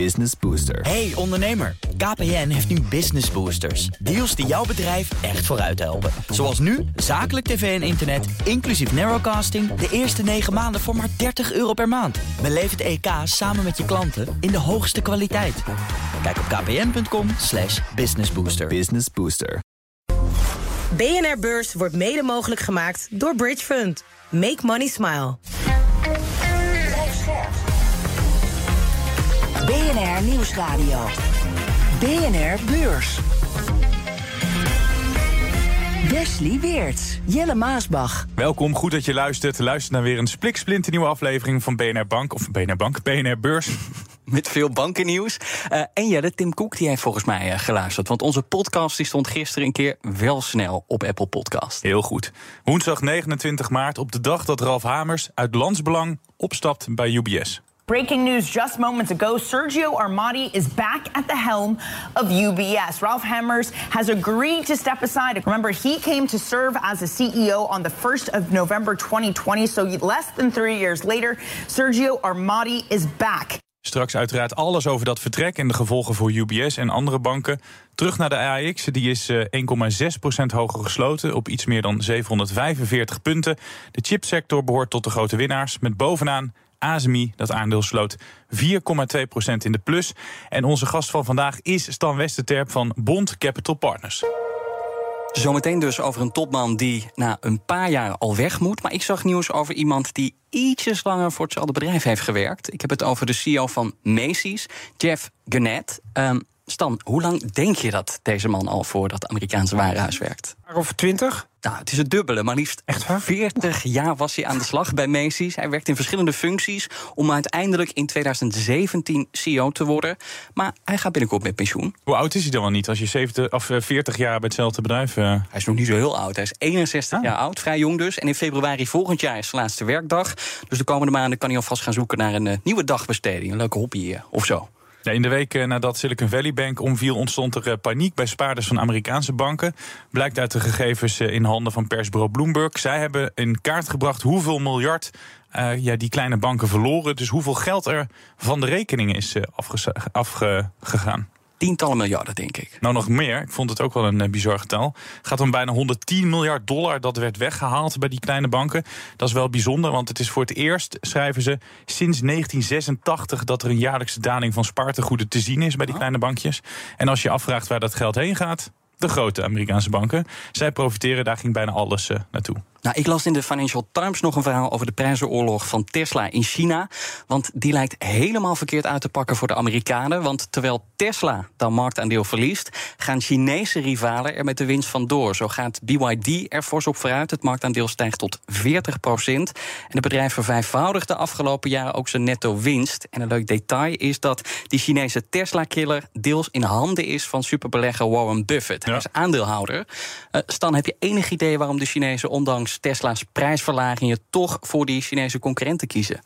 Business Booster. Hey ondernemer, KPN heeft nu Business Boosters. Deals die jouw bedrijf echt vooruit helpen. Zoals nu, zakelijk tv en internet, inclusief narrowcasting... de eerste 9 maanden voor maar 30 euro per maand. Beleef het EK samen met je klanten in de hoogste kwaliteit. Kijk op kpn.com slash businessbooster. Business Booster. BNR Beurs wordt mede mogelijk gemaakt door Bridge Fund. Make money smile. BNR Nieuwsradio. BNR Beurs. Wesley Weert, Jelle Maasbach. Welkom, goed dat je luistert. Luister naar weer een spliksplinter nieuwe aflevering van BNR Bank. Of BNR Bank, BNR Beurs. Met veel bankennieuws. Uh, en Jelle, Tim Cook die heeft volgens mij uh, geluisterd. Want onze podcast die stond gisteren een keer wel snel op Apple Podcast. Heel goed. Woensdag 29 maart, op de dag dat Ralf Hamers uit Landsbelang opstapt bij UBS. Breaking news just moments ago Sergio Armati is back at the helm of UBS. Ralph Hammers has agreed to step aside. Remember, he came to serve as a CEO on the 1st of November 2020. So less than three years later, Sergio Armati is back. Straks uiteraard alles over dat vertrek en de gevolgen voor UBS en andere banken. Terug naar de AIX, die is 1,6% hoger gesloten op iets meer dan 745 punten. De chipsector behoort tot de grote winnaars, met bovenaan ASMI, dat aandeel sloot 4,2% in de plus. En onze gast van vandaag is Stan Westerterp van Bond Capital Partners. Zometeen dus over een topman die na een paar jaar al weg moet. Maar ik zag nieuws over iemand die ietsjes langer voor hetzelfde bedrijf heeft gewerkt. Ik heb het over de CEO van Macy's, Jeff Gannett. Um, Stan, hoe lang denk je dat deze man al voor dat Amerikaanse warenhuis werkt? Of twintig? Nou, het is het dubbele. Maar liefst Echt waar? 40 jaar was hij aan de slag bij Macy's. Hij werkt in verschillende functies om uiteindelijk in 2017 CEO te worden. Maar hij gaat binnenkort met pensioen. Hoe oud is hij dan wel niet als je 70 of 40 jaar bij hetzelfde bedrijf... Uh... Hij is nog niet zo heel oud. Hij is 61 ah. jaar oud, vrij jong dus. En in februari volgend jaar is zijn laatste werkdag. Dus de komende maanden kan hij alvast gaan zoeken naar een uh, nieuwe dagbesteding. Een leuke hobby uh, of zo. In de week nadat Silicon Valley Bank omviel, ontstond er paniek bij spaarders van Amerikaanse banken. Blijkt uit de gegevens in handen van persbureau Bloomberg. Zij hebben in kaart gebracht hoeveel miljard ja, die kleine banken verloren. Dus hoeveel geld er van de rekening is afgegaan. Tientallen miljarden, denk ik. Nou, nog meer. Ik vond het ook wel een uh, bizar getal. Het gaat om bijna 110 miljard dollar dat werd weggehaald bij die kleine banken. Dat is wel bijzonder, want het is voor het eerst, schrijven ze, sinds 1986 dat er een jaarlijkse daling van spaartegoeden te zien is bij die kleine bankjes. En als je afvraagt waar dat geld heen gaat, de grote Amerikaanse banken. Zij profiteren, daar ging bijna alles uh, naartoe. Nou, ik las in de Financial Times nog een verhaal over de prijzenoorlog van Tesla in China. Want die lijkt helemaal verkeerd uit te pakken voor de Amerikanen. Want terwijl Tesla dan marktaandeel verliest, gaan Chinese rivalen er met de winst vandoor. Zo gaat BYD er fors op vooruit. Het marktaandeel stijgt tot 40 procent. En het bedrijf vervijfvoudigt de afgelopen jaren ook zijn netto winst. En een leuk detail is dat die Chinese Tesla-killer deels in handen is van superbelegger Warren Buffett. Ja. Hij is aandeelhouder. Uh, Stan, heb je enig idee waarom de Chinezen ondanks Tesla's prijsverlagingen toch voor die Chinese concurrenten kiezen?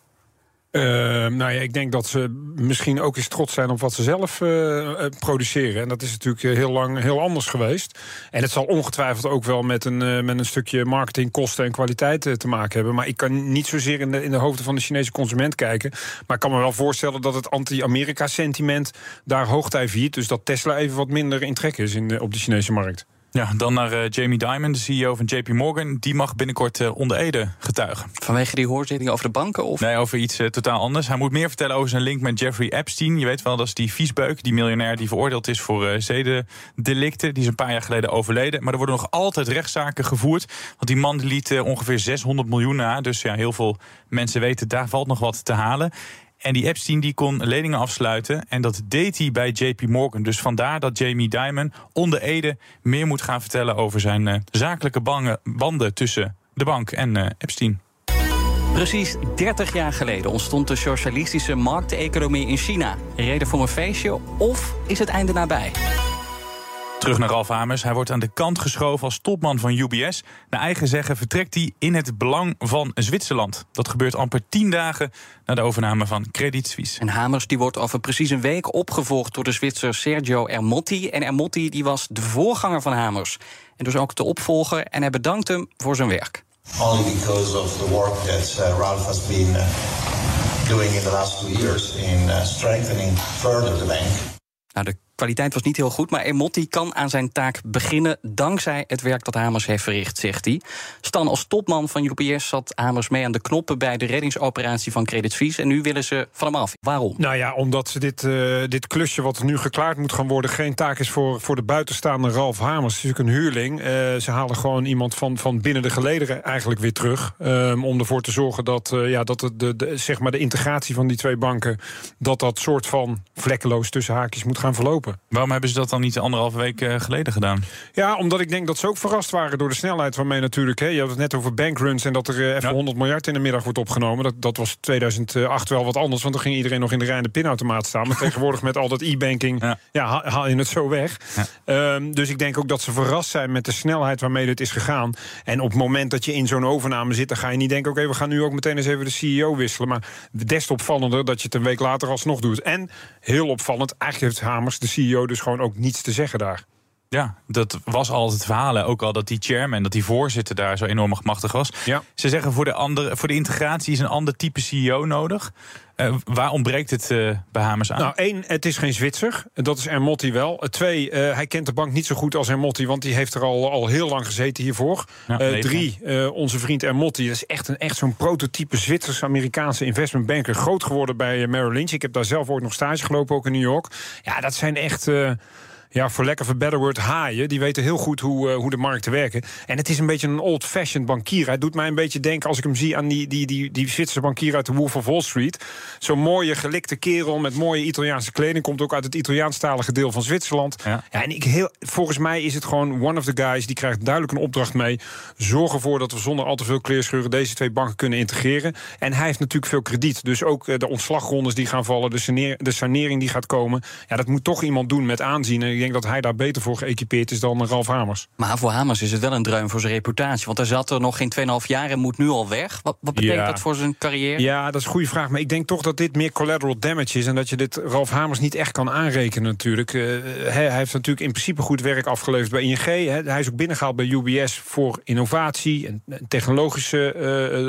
Uh, nou ja, ik denk dat ze misschien ook eens trots zijn op wat ze zelf uh, produceren. En dat is natuurlijk heel lang heel anders geweest. En het zal ongetwijfeld ook wel met een, met een stukje marketingkosten en kwaliteit te maken hebben. Maar ik kan niet zozeer in de, in de hoofden van de Chinese consument kijken. Maar ik kan me wel voorstellen dat het anti-Amerika-sentiment daar hoogtij viert. Dus dat Tesla even wat minder in trek is in, op de Chinese markt. Ja, dan naar uh, Jamie Dimon, de CEO van JP Morgan. Die mag binnenkort uh, onder Ede getuigen. Vanwege die hoorzitting over de banken? Of? Nee, over iets uh, totaal anders. Hij moet meer vertellen over zijn link met Jeffrey Epstein. Je weet wel, dat is die viesbeuk, die miljonair die veroordeeld is voor zedendelicten. Die is een paar jaar geleden overleden. Maar er worden nog altijd rechtszaken gevoerd. Want die man liet ongeveer 600 miljoen na. Dus ja, heel veel mensen weten, daar valt nog wat te halen. En die Epstein die kon leningen afsluiten. En dat deed hij bij JP Morgan. Dus vandaar dat Jamie Dimon onder Ede meer moet gaan vertellen over zijn uh, zakelijke banden tussen de bank en uh, Epstein. Precies 30 jaar geleden ontstond de socialistische markteconomie in China. Reden voor een feestje of is het einde nabij? Terug naar Ralf Hamers. Hij wordt aan de kant geschoven als topman van UBS. Naar eigen zeggen vertrekt hij in het belang van Zwitserland. Dat gebeurt amper tien dagen na de overname van Credit Suisse. En Hamers die wordt over precies een week opgevolgd door de Zwitser Sergio Ermotti. En Ermotti die was de voorganger van Hamers. En dus ook de opvolger. En hij bedankt hem voor zijn werk. Only because of the work that uh, Ralph has been uh, doing in the last two years in uh, strengthening further the bank. Nou, de kwaliteit was niet heel goed, maar Emotti kan aan zijn taak beginnen dankzij het werk dat Hamers heeft verricht, zegt hij. Stan, als topman van UPS zat Hamers mee aan de knoppen bij de reddingsoperatie van Credit Suisse en nu willen ze van hem af. Waarom? Nou ja, omdat ze dit, uh, dit klusje wat nu geklaard moet gaan worden geen taak is voor, voor de buitenstaande Ralf Hamers. Het is natuurlijk een huurling. Uh, ze halen gewoon iemand van, van binnen de gelederen eigenlijk weer terug. Um, om ervoor te zorgen dat, uh, ja, dat de, de, de, zeg maar de integratie van die twee banken, dat dat soort van vlekkeloos tussen haakjes moet gaan verlopen. Waarom hebben ze dat dan niet anderhalve week uh, geleden gedaan? Ja, omdat ik denk dat ze ook verrast waren door de snelheid waarmee natuurlijk... Hè, je had het net over bankruns en dat er uh, even ja. 100 miljard in de middag wordt opgenomen. Dat, dat was 2008 wel wat anders, want dan ging iedereen nog in de rij de pinautomaat staan. Maar tegenwoordig met al dat e-banking ja. ja. haal, haal je het zo weg. Ja. Um, dus ik denk ook dat ze verrast zijn met de snelheid waarmee dit is gegaan. En op het moment dat je in zo'n overname zit... dan ga je niet denken, oké, okay, we gaan nu ook meteen eens even de CEO wisselen. Maar des te opvallender dat je het een week later alsnog doet. En heel opvallend, eigenlijk heeft Hamers, de CEO, dus gewoon ook niets te zeggen daar. Ja, dat was altijd het verhaal. Ook al dat die chairman, dat die voorzitter daar zo enorm machtig was. Ja. Ze zeggen voor de, andere, voor de integratie is een ander type CEO nodig. Uh, waar ontbreekt het uh, bij Hamers aan? Nou, één, het is geen Zwitser. Dat is Ermotti wel. Twee, uh, hij kent de bank niet zo goed als Ermotti... want die heeft er al, al heel lang gezeten hiervoor. Ja, drie, onze vriend Ermotti. Dat is echt, een, echt zo'n prototype Zwitsers-Amerikaanse investmentbanker. Groot geworden bij Merrill Lynch. Ik heb daar zelf ooit nog stage gelopen, ook in New York. Ja, dat zijn echt ja, voor lekker voor better word haaien. Die weten heel goed hoe, uh, hoe de markten werken. En het is een beetje een old-fashioned bankier. Hij doet mij een beetje denken, als ik hem zie aan die, die, die, die Zwitserse bankier uit de Wolf of Wall Street. Zo'n mooie gelikte kerel met mooie Italiaanse kleding. Komt ook uit het Italiaanstalige deel van Zwitserland. Ja. ja en ik heel, volgens mij is het gewoon one of the guys. Die krijgt duidelijk een opdracht mee. Zorg ervoor dat we zonder al te veel kleerscheuren deze twee banken kunnen integreren. En hij heeft natuurlijk veel krediet. Dus ook de ontslagrondes die gaan vallen. De, saneer, de sanering die gaat komen. Ja, dat moet toch iemand doen met aanzien. Ik denk dat hij daar beter voor geëquipeerd is dan Ralf Hamers. Maar voor Hamers is het wel een dreun voor zijn reputatie. Want hij zat er nog geen 2,5 jaar en moet nu al weg. Wat, wat betekent ja. dat voor zijn carrière? Ja, dat is een goede vraag. Maar ik denk toch dat dit meer collateral damage is. En dat je dit Ralf Hamers niet echt kan aanrekenen natuurlijk. Uh, hij, hij, heeft natuurlijk in principe goed werk afgeleverd bij ING. Hè. Hij is ook binnengehaald bij UBS voor innovatie en technologische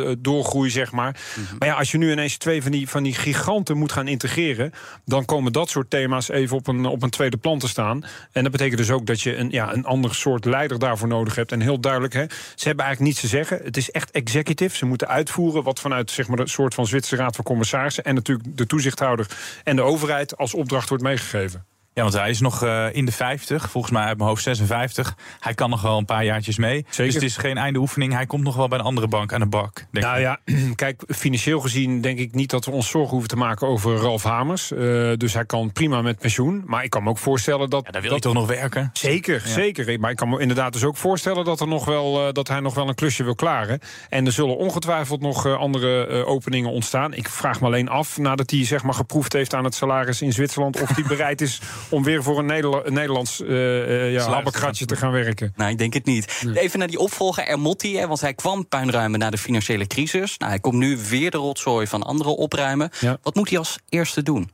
uh, doorgroei, zeg maar. Mm -hmm. Maar ja, als je nu ineens twee van die, van die giganten moet gaan integreren... dan komen dat soort thema's even op een, op een tweede plan te staan. En dat betekent dus ook dat je een, ja, een ander soort leider daarvoor nodig hebt. En heel duidelijk, hè, ze hebben eigenlijk niets te zeggen. Het is echt executive. Ze moeten uitvoeren wat vanuit zeg maar, de soort van Zwitserse Raad van Commissarissen... en natuurlijk de toezichthouder en de overheid als opdracht wordt meegegeven. Ja, want hij is nog uh, in de 50, volgens mij uit mijn hoofd 56. Hij kan nog wel een paar jaartjes mee. Zeker. Dus het is geen einde oefening. Hij komt nog wel bij een andere bank aan de bak. Denk nou ja, kijk, financieel gezien denk ik niet dat we ons zorgen hoeven te maken over Ralf Hamers. Uh, dus hij kan prima met pensioen. Maar ik kan me ook voorstellen dat. Ja, daar wil hij toch nog werken? Zeker, ja. zeker. Maar ik kan me inderdaad dus ook voorstellen dat, er nog wel, uh, dat hij nog wel een klusje wil klaren. En er zullen ongetwijfeld nog andere openingen ontstaan. Ik vraag me alleen af, nadat hij zeg maar geproefd heeft aan het salaris in Zwitserland, of hij bereid is om weer voor een, Nederla een Nederlands uh, ja, te gaan werken. Nou, ik denk het niet. Nee. Even naar die opvolger Ermotti, hè, want hij kwam puinruimen na de financiële crisis. Nou, hij komt nu weer de rotzooi van anderen opruimen. Ja. Wat moet hij als eerste doen?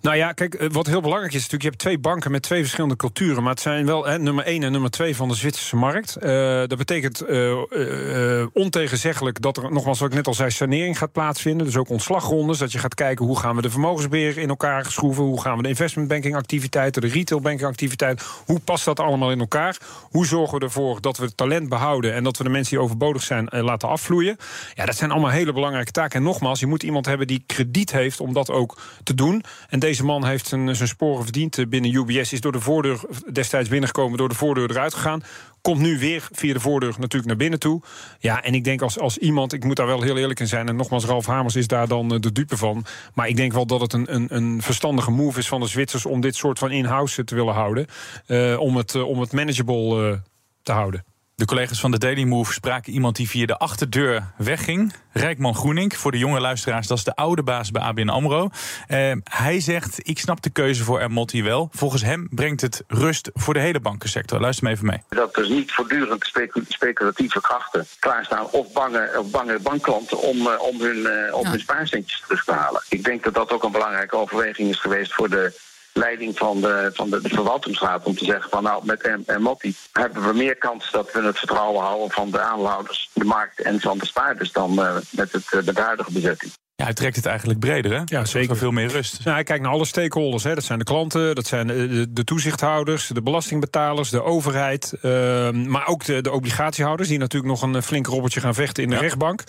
Nou ja, kijk, wat heel belangrijk is natuurlijk... je hebt twee banken met twee verschillende culturen... maar het zijn wel hè, nummer 1 en nummer 2 van de Zwitserse markt. Uh, dat betekent uh, ontegenzeggelijk dat er, nogmaals wat ik net al zei... sanering gaat plaatsvinden, dus ook ontslagrondes. Dat je gaat kijken hoe gaan we de vermogensbeheer in elkaar schroeven... hoe gaan we de investmentbanking activiteiten, de retailbanking activiteiten... hoe past dat allemaal in elkaar? Hoe zorgen we ervoor dat we het talent behouden... en dat we de mensen die overbodig zijn laten afvloeien? Ja, dat zijn allemaal hele belangrijke taken. En nogmaals, je moet iemand hebben die krediet heeft om dat ook te doen... En deze man heeft zijn, zijn sporen verdiend binnen UBS. Is door de voordeur destijds binnengekomen, door de voordeur eruit gegaan. Komt nu weer via de voordeur natuurlijk naar binnen toe. Ja, en ik denk als, als iemand, ik moet daar wel heel eerlijk in zijn... en nogmaals, Ralf Hamers is daar dan de dupe van. Maar ik denk wel dat het een, een, een verstandige move is van de Zwitsers... om dit soort van in-house te willen houden. Uh, om, het, om het manageable te houden. De collega's van de Daily Move spraken iemand die via de achterdeur wegging. Rijkman Groening, voor de jonge luisteraars, dat is de oude baas bij ABN AMRO. Uh, hij zegt, ik snap de keuze voor Ermotti wel. Volgens hem brengt het rust voor de hele bankensector. Luister me even mee. Dat dus niet voortdurend specu speculatieve krachten klaarstaan... of bange, of bange bankklanten om, uh, om hun, uh, om ja. hun spaarcentjes terug te halen. Ik denk dat dat ook een belangrijke overweging is geweest voor de leiding van de, van de, verwaltingsraad om te zeggen van nou met Motti hebben we meer kans dat we het vertrouwen houden van de aanhouders, de markt en van de spaarders dan uh, met, het, uh, de huidige bezetting. Ja, hij trekt het eigenlijk breder, hè? Ja, zeker. veel meer rust. Nou, hij kijkt naar alle stakeholders. Hè. Dat zijn de klanten, dat zijn de, de toezichthouders, de belastingbetalers, de overheid. Uh, maar ook de, de, obligatiehouders, die natuurlijk nog een flink robbertje gaan vechten in de rechtbank.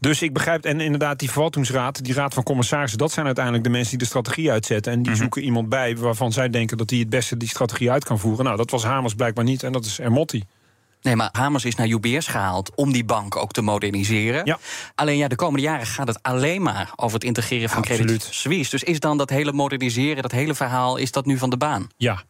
Dus ik begrijp, en inderdaad, die verwaltingsraad, die raad van commissarissen, dat zijn uiteindelijk de mensen die de strategie uitzetten. En die Mhm. zoeken iemand bij waarvan zij denken dat die het beste die strategie uit kan voeren. Nou, dat was Hamers blijkbaar niet en dat is Ermotti. Nee, maar Hamers is naar UBS gehaald om die bank ook te moderniseren. Ja. Alleen ja, de komende jaren gaat het alleen maar over het integreren van Absoluut. Credit Suisse. Dus is dan dat hele moderniseren, dat hele verhaal, is dat nu van de baan? Ja.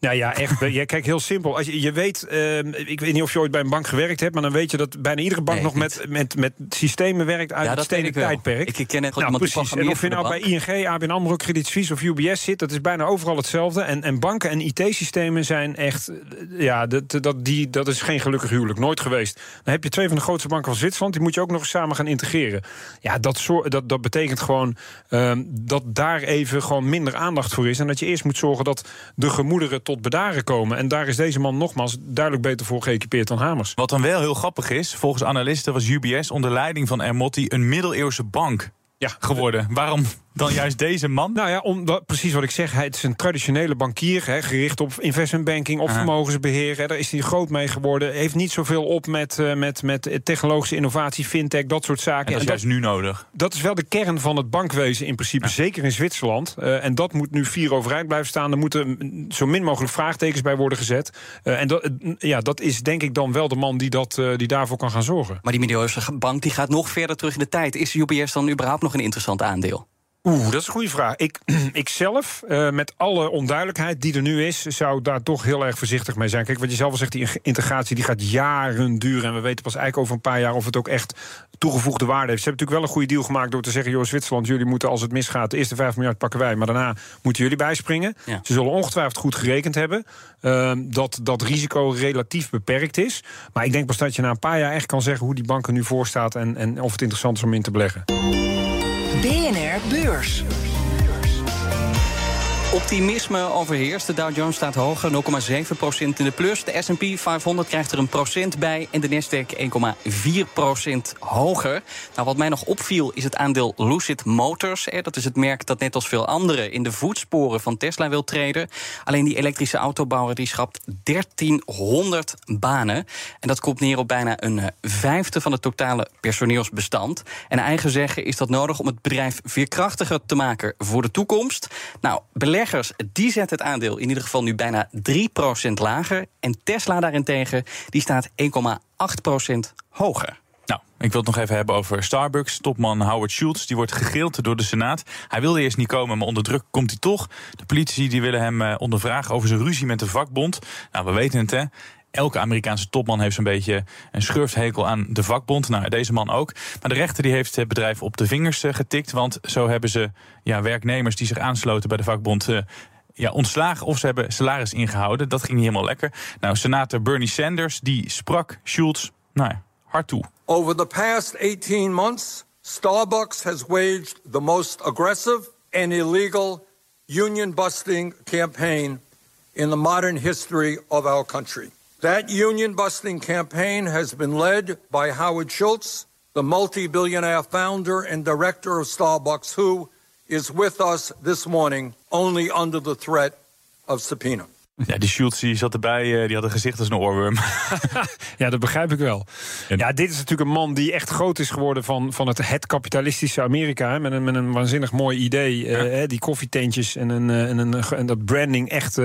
Nou ja, echt. ja, kijk, heel simpel. Als je, je weet, eh, ik weet niet of je ooit bij een bank gewerkt hebt, maar dan weet je dat bijna iedere bank Nee, nog met, met, met systemen werkt uit Ja, het stenen tijdperk. Ik ken echt nou, precies. En of je nou bij ING, ABN AMRO, Credit Suisse of UBS zit, dat is bijna overal hetzelfde. En, en banken en IT-systemen zijn echt, eh, ja, dat, dat, die, dat is geen gelukkig huwelijk, nooit geweest. Dan heb je twee van de grootste banken van Zwitserland, die moet je ook nog eens samen gaan integreren. Ja, dat, dat, dat betekent gewoon ehm, dat daar even gewoon minder aandacht voor is. En dat je eerst moet zorgen dat de gemoederen tot bedaren komen. En daar is deze man nogmaals duidelijk beter voor geëquipeerd dan Hamers. Wat dan wel heel grappig is, volgens analisten was UBS onder leiding van Ermotti een middeleeuwse bank Ja. geworden. Waarom dan juist deze man? Nou ja, om, dat- precies wat ik zeg. Hij het is een traditionele bankier, hè, gericht op investmentbanking, op Aha. vermogensbeheer. Hè, daar is hij groot mee geworden. Heeft niet zoveel op met, eh, met, met technologische innovatie, fintech, dat soort zaken. En dat is En juist nu nodig. dat is wel de kern van het bankwezen in principe, zeker in Zwitserland. Eh, en dat moet nu vier overeind blijven staan. Er moeten zo min mogelijk vraagtekens bij worden gezet. Eh, en dat, ja, dat is denk ik dan wel de man die, dat, eh, die daarvoor kan gaan zorgen. Maar die middeleeuwse bank die gaat nog verder terug in de tijd. Is UBS dan überhaupt nog een interessant aandeel? Oeh, dat is een goede vraag. Ik, ik zelf, eh, met alle onduidelijkheid die er nu is, zou daar toch heel erg voorzichtig mee zijn. Kijk, wat je zelf al zegt, die integratie die gaat jaren duren. En we weten pas eigenlijk over een paar jaar of het ook echt toegevoegde waarde heeft. Ze hebben natuurlijk wel een goede deal gemaakt door te zeggen: joh, Zwitserland, jullie moeten als het misgaat, de eerste 5 miljard pakken wij, maar daarna moeten jullie bijspringen. Ja. Ze zullen ongetwijfeld goed gerekend hebben eh, dat dat risico relatief beperkt is. Maar ik denk pas dat je na een paar jaar echt kan zeggen hoe die bank er nu voor staat en, en of het interessant is om in te beleggen. BNR Beurs. Optimisme overheerst. De Dow Jones staat hoger, 0,7% in de plus. De S&P 500 krijgt er een procent bij en de Nasdaq 1,4% hoger. Nou, wat mij nog opviel is het aandeel Lucid Motors. Dat is het merk dat net als veel anderen in de voetsporen van Tesla wil treden. Alleen die elektrische autobouwer die schrapt 1300 banen. En dat komt neer op bijna een eh, vijfde van het totale personeelsbestand. En eigen zeggen is dat nodig om het bedrijf veerkrachtiger te maken voor de toekomst. Nou, beleggers die zetten het aandeel in ieder geval nu bijna 3% lager. En Tesla daarentegen die staat 1,8% hoger. Nou, ik wil het nog even hebben over Starbucks. Topman Howard Schultz, die wordt gegrild door de Senaat. Hij wilde eerst niet komen, maar onder druk komt hij toch. De politie die willen hem eh, ondervragen over zijn ruzie met de vakbond. Nou, we weten het, hè. Elke Amerikaanse topman heeft zo'n beetje een schurfthekel aan de vakbond. Nou, deze man ook. Maar de rechter die heeft het bedrijf op de vingers eh, getikt. Want zo hebben ze ja, werknemers die zich aansloten bij de vakbond... eh, ja, ontslagen of ze hebben salaris ingehouden. Dat ging niet helemaal lekker. Nou, senator Bernie Sanders die sprak Schultz nou hard toe. Over the past 18 months, Starbucks has waged the most aggressive and illegal union busting campaign in the modern history of our country. That union busting campaign has been led by Howard Schultz, the multi billionaire founder and director of Starbucks, who is with us this morning only under the threat of subpoena. Ja, die Schultz die zat erbij, eh, die had een gezicht als een oorworm. Ja, dat begrijp ik wel. Ja, dit is natuurlijk een man die echt groot is geworden van, van het, het kapitalistische Amerika. Hè, met, een, met een waanzinnig mooi idee. eh, die koffietentjes en, een, eh, en, een, en dat branding echt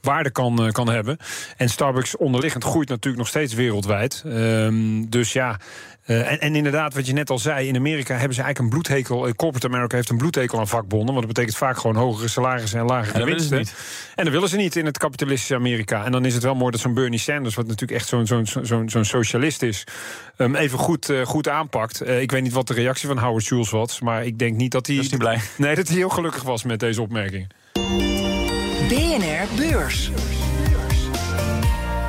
waarde kan, kan hebben. En Starbucks onderliggend groeit natuurlijk nog steeds wereldwijd. Ehm, dus ja. Eh, en, en inderdaad, wat je net al zei, in Amerika hebben ze eigenlijk een bloedhekel. eh, Corporate America heeft een bloedhekel aan vakbonden. Want dat betekent vaak gewoon hogere salarissen en lagere En dat willen ze winsten. En dat willen ze niet in het kapitalistische Amerika. En dan is het wel mooi dat zo'n Bernie Sanders, wat natuurlijk echt zo'n zo'n zo'n zo'n socialist is, hem even goed, eh, goed aanpakt. Ik weet niet wat de reactie van Howard Schultz was, maar ik denk niet dat hij. Dat is niet blij. Nee, dat hij heel gelukkig was met deze opmerking. BNR Beurs.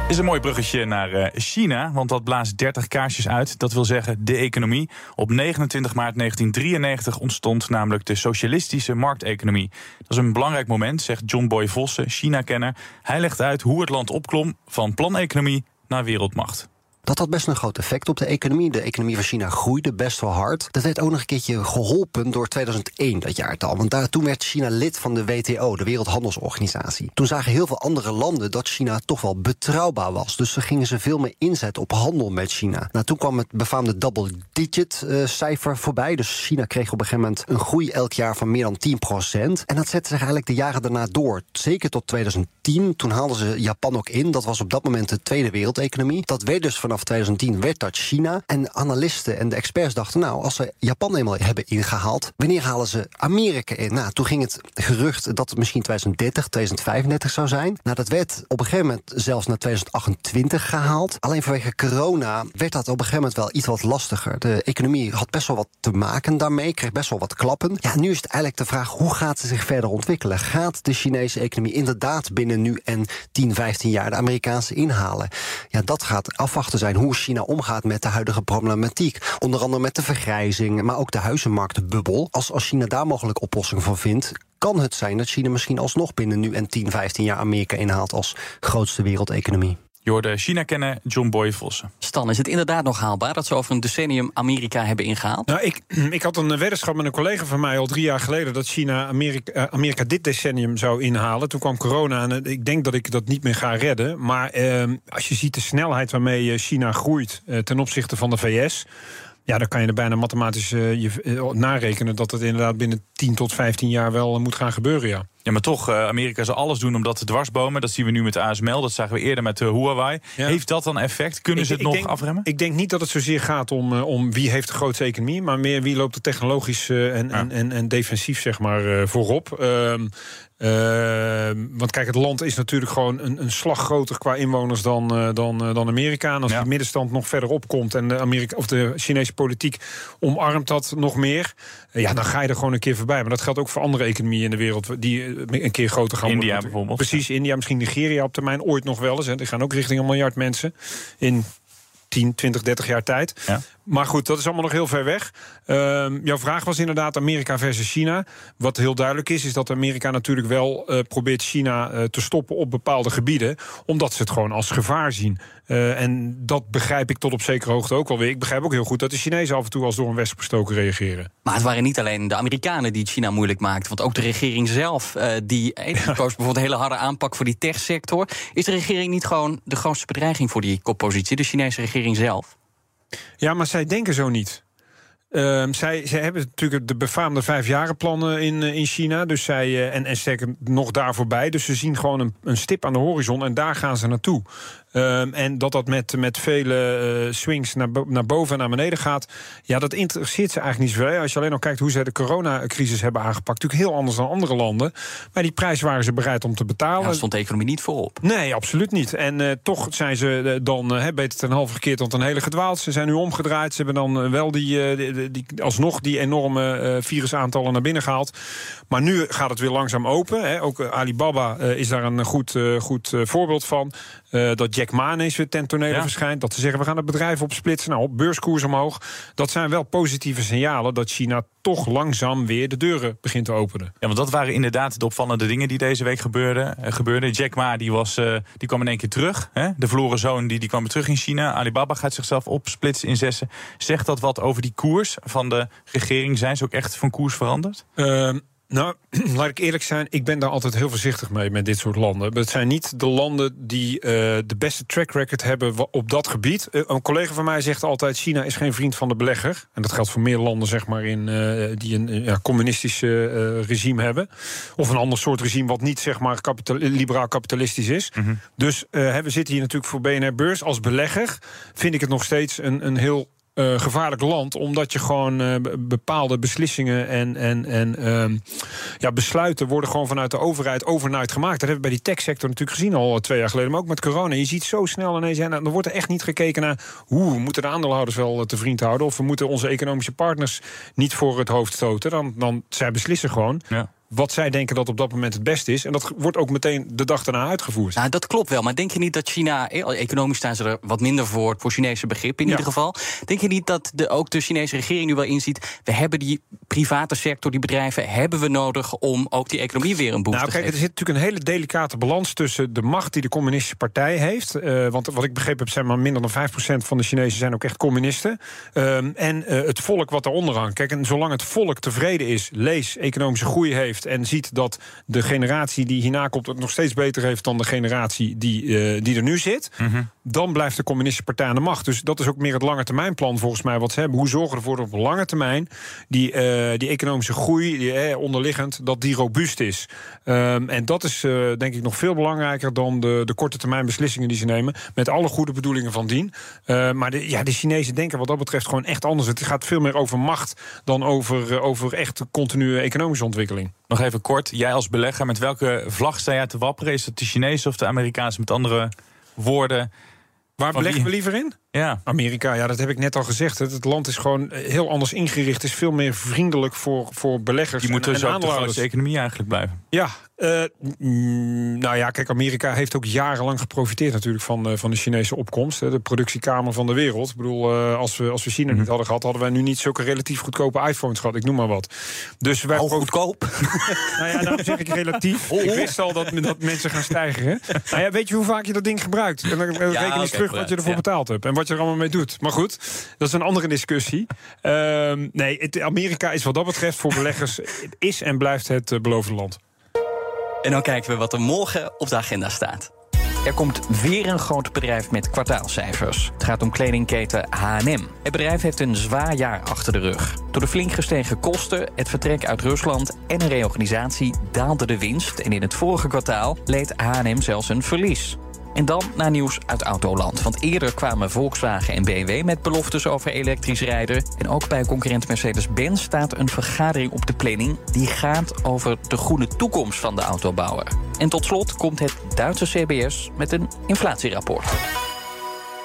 Is een mooi bruggetje naar eh, China, want dat blaast 30 kaarsjes uit. Dat wil zeggen de economie. Op 29 maart 1993 ontstond namelijk de socialistische markteconomie. Dat is een belangrijk moment, zegt John Boy Vossen, China-kenner. Hij legt uit hoe het land opklom van planeconomie naar wereldmacht. Dat had best een groot effect op de economie. De economie van China groeide best wel hard. Dat werd ook nog een keertje geholpen door 2001, dat jaartal. Want daar, toen werd China lid van de WTO, de Wereldhandelsorganisatie. Toen zagen heel veel andere landen dat China toch wel betrouwbaar was. Dus ze gingen ze veel meer inzetten op handel met China. Nou, toen kwam het befaamde double-digit uh, cijfer voorbij. Dus China kreeg op een gegeven moment een groei elk jaar van meer dan 10% En dat zette zich eigenlijk de jaren daarna door. Zeker tot 2010. Toen haalden ze Japan ook in. Dat was op dat moment de tweede wereldeconomie. Dat werd dus vanaf 2010 werd dat China. En analisten en de experts dachten, nou, als ze Japan eenmaal hebben ingehaald, wanneer halen ze Amerika in? Nou, toen ging het gerucht dat het misschien 2030, 2035 zou zijn. Nou, dat werd op een gegeven moment zelfs naar 2028 gehaald. Alleen vanwege corona werd dat op een gegeven moment wel iets wat lastiger. De economie had best wel wat te maken daarmee, kreeg best wel wat klappen. Ja, nu is het eigenlijk de vraag, hoe gaat ze zich verder ontwikkelen? Gaat de Chinese economie inderdaad binnen nu en 10, 15 jaar de Amerikaanse inhalen? Ja, dat gaat afwachten zijn hoe China omgaat met de huidige problematiek. Onder andere met de vergrijzing, maar ook de huizenmarktbubbel. Als, als China daar mogelijk oplossingen voor vindt, kan het zijn dat China misschien alsnog binnen nu en 10, 15 jaar Amerika inhaalt als grootste wereldeconomie. Je hoorde China kennen John Boy Vossen. Stan, is het inderdaad nog haalbaar dat ze over een decennium Amerika hebben ingehaald? Nou, ik, ik had een weddenschap met een collega van mij al drie jaar geleden dat China Amerika, eh, Amerika dit decennium zou inhalen. Toen kwam corona en eh, ik denk dat ik dat niet meer ga redden. Maar eh, als je ziet de snelheid waarmee eh, China groeit eh, ten opzichte van de VS. Ja, dan kan je er bijna mathematisch uh, je, narekenen dat het inderdaad binnen 10 tot 15 jaar wel moet gaan gebeuren. Ja. Ja, maar toch, uh, Amerika zal alles doen om dat te dwarsbomen. Dat zien we nu met ASML, dat zagen we eerder met uh, Huawei. Ja. Heeft dat dan effect? Kunnen ik, ze het nog denk, afremmen? Ik denk niet dat het zozeer gaat om, uh, om wie heeft de grootste economie... maar meer wie loopt er technologisch en, ja. en, en, en, defensief zeg maar, voorop. Ehm, Uh, want kijk, het land is natuurlijk gewoon een, een slag groter qua inwoners dan, uh, dan, uh, dan Amerika. En als ja. de middenstand nog verder opkomt en de, Amerika, of de Chinese politiek omarmt dat nog meer, ja, dan ga je er gewoon een keer voorbij. Maar dat geldt ook voor andere economieën in de wereld die een keer groter gaan India worden. bijvoorbeeld. Precies, India, misschien Nigeria op termijn ooit nog wel eens. Hè. Die gaan ook richting een miljard mensen in 10, 20, 30 jaar tijd. Ja. Maar goed, dat is allemaal nog heel ver weg. Uh, jouw vraag was inderdaad Amerika versus China. Wat heel duidelijk is, is dat Amerika natuurlijk wel uh, probeert China uh, te stoppen op bepaalde gebieden. Omdat ze het gewoon als gevaar zien. Uh, en dat begrijp ik tot op zekere hoogte ook wel weer. Ik begrijp ook heel goed dat de Chinezen af en toe als door een wesp gestoken reageren. Maar het waren niet alleen de Amerikanen die het China moeilijk maakten. Want ook de regering zelf, die ja. koos bijvoorbeeld een hele harde aanpak voor die techsector. Is de regering niet gewoon de grootste bedreiging voor die koppositie? De Chinese regering zelf? Ja, maar zij denken zo niet. Uh, zij, zij hebben natuurlijk de befaamde vijfjarenplannen in, uh, in China. Dus zij, uh, en, en sterker nog daar voorbij. Dus ze zien gewoon een, een stip aan de horizon en daar gaan ze naartoe. Um, en dat dat met, met vele uh, swings naar, bo naar boven en naar beneden gaat... ja, dat interesseert ze eigenlijk niet zoveel. Als je alleen nog kijkt hoe ze de coronacrisis hebben aangepakt... natuurlijk heel anders dan andere landen. Maar die prijs waren ze bereid om te betalen. Ja, stond de economie niet voorop. Nee, absoluut niet. En toch zijn ze dan beter ten halve gekeerd dan ten hele gedwaald. Ze zijn nu omgedraaid. Ze hebben dan wel die, die, alsnog die enorme virusaantallen naar binnen gehaald. Maar nu gaat het weer langzaam open. Hè. Ook Alibaba is daar een goed, goed voorbeeld van. Dat Jack Ma ineens weer ten tonele ja. verschijnt. Dat ze zeggen, we gaan het bedrijf opsplitsen. Nou, op beurskoers omhoog. Dat zijn wel positieve signalen dat China toch langzaam weer de deuren begint te openen. Ja, want dat waren inderdaad de opvallende dingen die deze week gebeurden. Uh, gebeurden. Jack Ma die was, uh, die kwam in één keer terug. Hè? De verloren zoon die, die kwam weer terug in China. Alibaba gaat zichzelf opsplitsen in zessen. Zegt dat wat over die koers van de regering? Zijn ze ook echt van koers veranderd? Nou, laat ik eerlijk zijn, ik ben daar altijd heel voorzichtig mee met dit soort landen. Het zijn niet de landen die uh, de beste track record hebben op dat gebied. Uh, een collega van mij zegt altijd: China is geen vriend van de belegger. En dat geldt voor meer landen, zeg maar, in, uh, die een ja, communistisch regime hebben. Of een ander soort regime wat niet, zeg maar, kapital liberaal kapitalistisch is. Mm -hmm. Dus we zitten hier natuurlijk voor BNR Beurs. Als belegger vind ik het nog steeds een, een heel uh, gevaarlijk land. Omdat je gewoon uh, bepaalde beslissingen en, en, en uh, ja, besluiten worden gewoon vanuit de overheid overnight gemaakt. Dat hebben we bij die techsector natuurlijk gezien al twee jaar geleden. Maar ook met corona. Je ziet zo snel ineens. En dan wordt er echt niet gekeken naar hoe we moeten de aandeelhouders wel te vriend houden. Of we moeten onze economische partners niet voor het hoofd stoten. Dan, dan zij beslissen gewoon. Ja. Wat zij denken dat op dat moment het beste is. En dat wordt ook meteen de dag daarna uitgevoerd. Nou, dat klopt wel. Maar denk je niet dat China, eh, economisch staan ze er wat minder voor, voor Chinese begrip in Ja. ieder geval. Denk je niet dat de, ook de Chinese regering nu wel inziet, we hebben die private sector, die bedrijven, hebben we nodig om ook die economie weer een boost Nou, te kijk, er zit natuurlijk een hele delicate balans tussen de macht die de communistische partij heeft. eh, want wat ik begrepen heb, zijn maar minder dan 5% van de Chinezen zijn ook echt communisten. ehm, en eh, het volk wat daaronder hangt. Kijk, en zolang het volk tevreden is, lees, economische groei heeft en ziet dat de generatie die hierna komt het nog steeds beter heeft dan de generatie die, eh, die er nu zit, dan blijft de communistische partij aan de macht. Dus dat is ook meer het lange termijn plan volgens mij wat ze hebben. Hoe zorgen we ervoor dat op lange termijn die, eh, die economische groei, die, eh, onderliggend, dat die robuust is. Ehm, en dat is denk ik nog veel belangrijker dan de, de korte termijn beslissingen die ze nemen. Met alle goede bedoelingen van dien. Eh, maar de, ja, de Chinezen denken wat dat betreft gewoon echt anders. Het gaat veel meer over macht dan over, over echt continue economische ontwikkeling. Nog even kort, jij als belegger, met welke vlag sta jij te wapperen? Is het de Chinese of de Amerikaanse? Met andere woorden. Waar beleggen we liever in? Ja. Amerika, ja, dat heb ik net al gezegd. Het, het land is gewoon eh, heel anders ingericht. Het is veel meer vriendelijk voor, voor beleggers. Die en- moeten en dus ook de grootste economie eigenlijk blijven. Ja, eh, mm, nou ja, kijk, Amerika heeft ook jarenlang geprofiteerd natuurlijk van, eh, van de Chinese opkomst. hè, De productiekamer van de wereld. Ik bedoel, eh, als, we, als we China niet hadden gehad, hadden wij nu niet zulke relatief goedkope iPhones gehad. Ik noem maar wat. Dus wij goedkoop. nou ja, daarom zeg ik relatief. Ik wist al dat, dat mensen gaan stijgen. Hè? Nou ja, weet je hoe vaak je dat ding gebruikt? En dan reken je terug wat je ervoor ja. betaald hebt. En wat je er allemaal mee doet. Maar goed, dat is een andere discussie. Ehm, nee, het, Amerika is wat dat betreft voor beleggers... het is en blijft het eh, beloofde land. En dan kijken we wat er morgen op de agenda staat. Er komt weer een groot bedrijf met kwartaalcijfers. Het gaat om kledingketen H&M. Het bedrijf heeft een zwaar jaar achter de rug. Door de flink gestegen kosten, het vertrek uit Rusland en een reorganisatie daalde de winst. En in het vorige kwartaal leed H&M zelfs een verlies. En dan naar nieuws uit Autoland. Want eerder kwamen Volkswagen en BMW met beloftes over elektrisch rijden. En ook bij concurrent Mercedes-Benz staat een vergadering op de planning... die gaat over de groene toekomst van de autobouwer. En tot slot komt het Duitse CBS met een inflatierapport.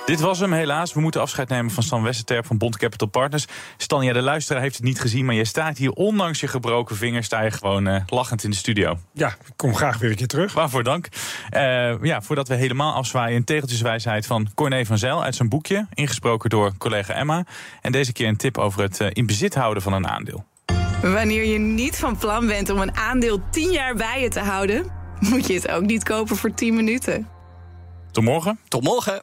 Dit was hem helaas. We moeten afscheid nemen van Stan Westerterp van Bond Capital Partners. Stan, ja, de luisteraar heeft het niet gezien, maar je staat hier ondanks je gebroken vinger... sta je gewoon eh, lachend in de studio. Ja, ik kom graag weer een keer terug. Waarvoor dank. Eh, ja, voordat we helemaal afzwaaien, een tegeltjeswijsheid van Corné van Zijl uit zijn boekje. Ingesproken door collega Emma. En deze keer een tip over het eh, in bezit houden van een aandeel. Wanneer je niet van plan bent om een aandeel 10 jaar bij je te houden, moet je het ook niet kopen voor 10 minuten. Tot morgen. Tot morgen.